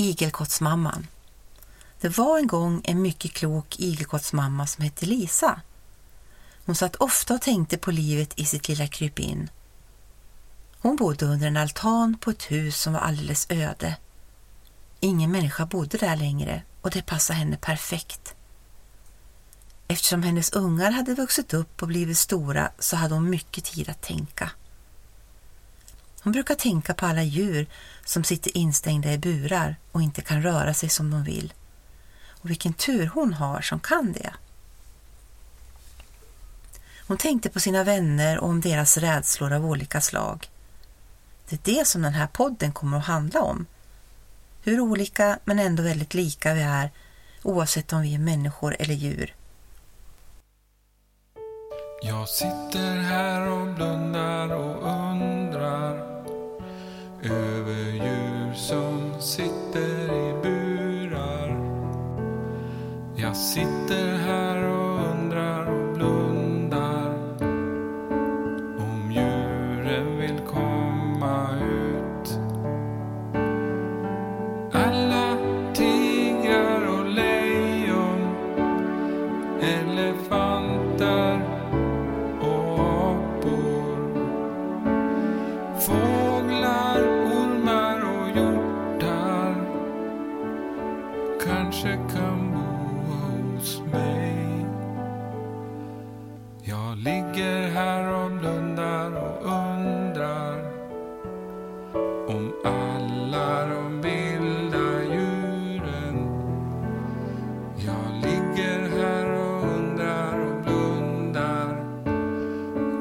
Igelkottsmamman. Det var en gång en mycket klok igelkottsmamma som hette Lisa. Hon satt ofta och tänkte på livet i sitt lilla krypin. Hon bodde under en altan på ett hus som var alldeles öde. Ingen människa bodde där längre och det passade henne perfekt. Eftersom hennes ungar hade vuxit upp och blivit stora så hade hon mycket tid att tänka. Hon brukar tänka på alla djur som sitter instängda i burar och inte kan röra sig som de vill. Och vilken tur hon har som kan det. Hon tänkte på sina vänner och om deras rädslor av olika slag. Det är det som den här podden kommer att handla om. Hur olika men ändå väldigt lika vi är oavsett om vi är människor eller djur. Jag sitter här och djur som sitter i burar. Jag sitter här och undrar och blundar om djuren vill komma ut. Alla tigrar och lejon, elefanter kanske kan bo hos mig. Jag ligger här och blundar och undrar om alla de vilda djuren. Jag ligger här och undrar och blundar.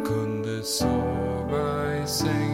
Kunde sova i säng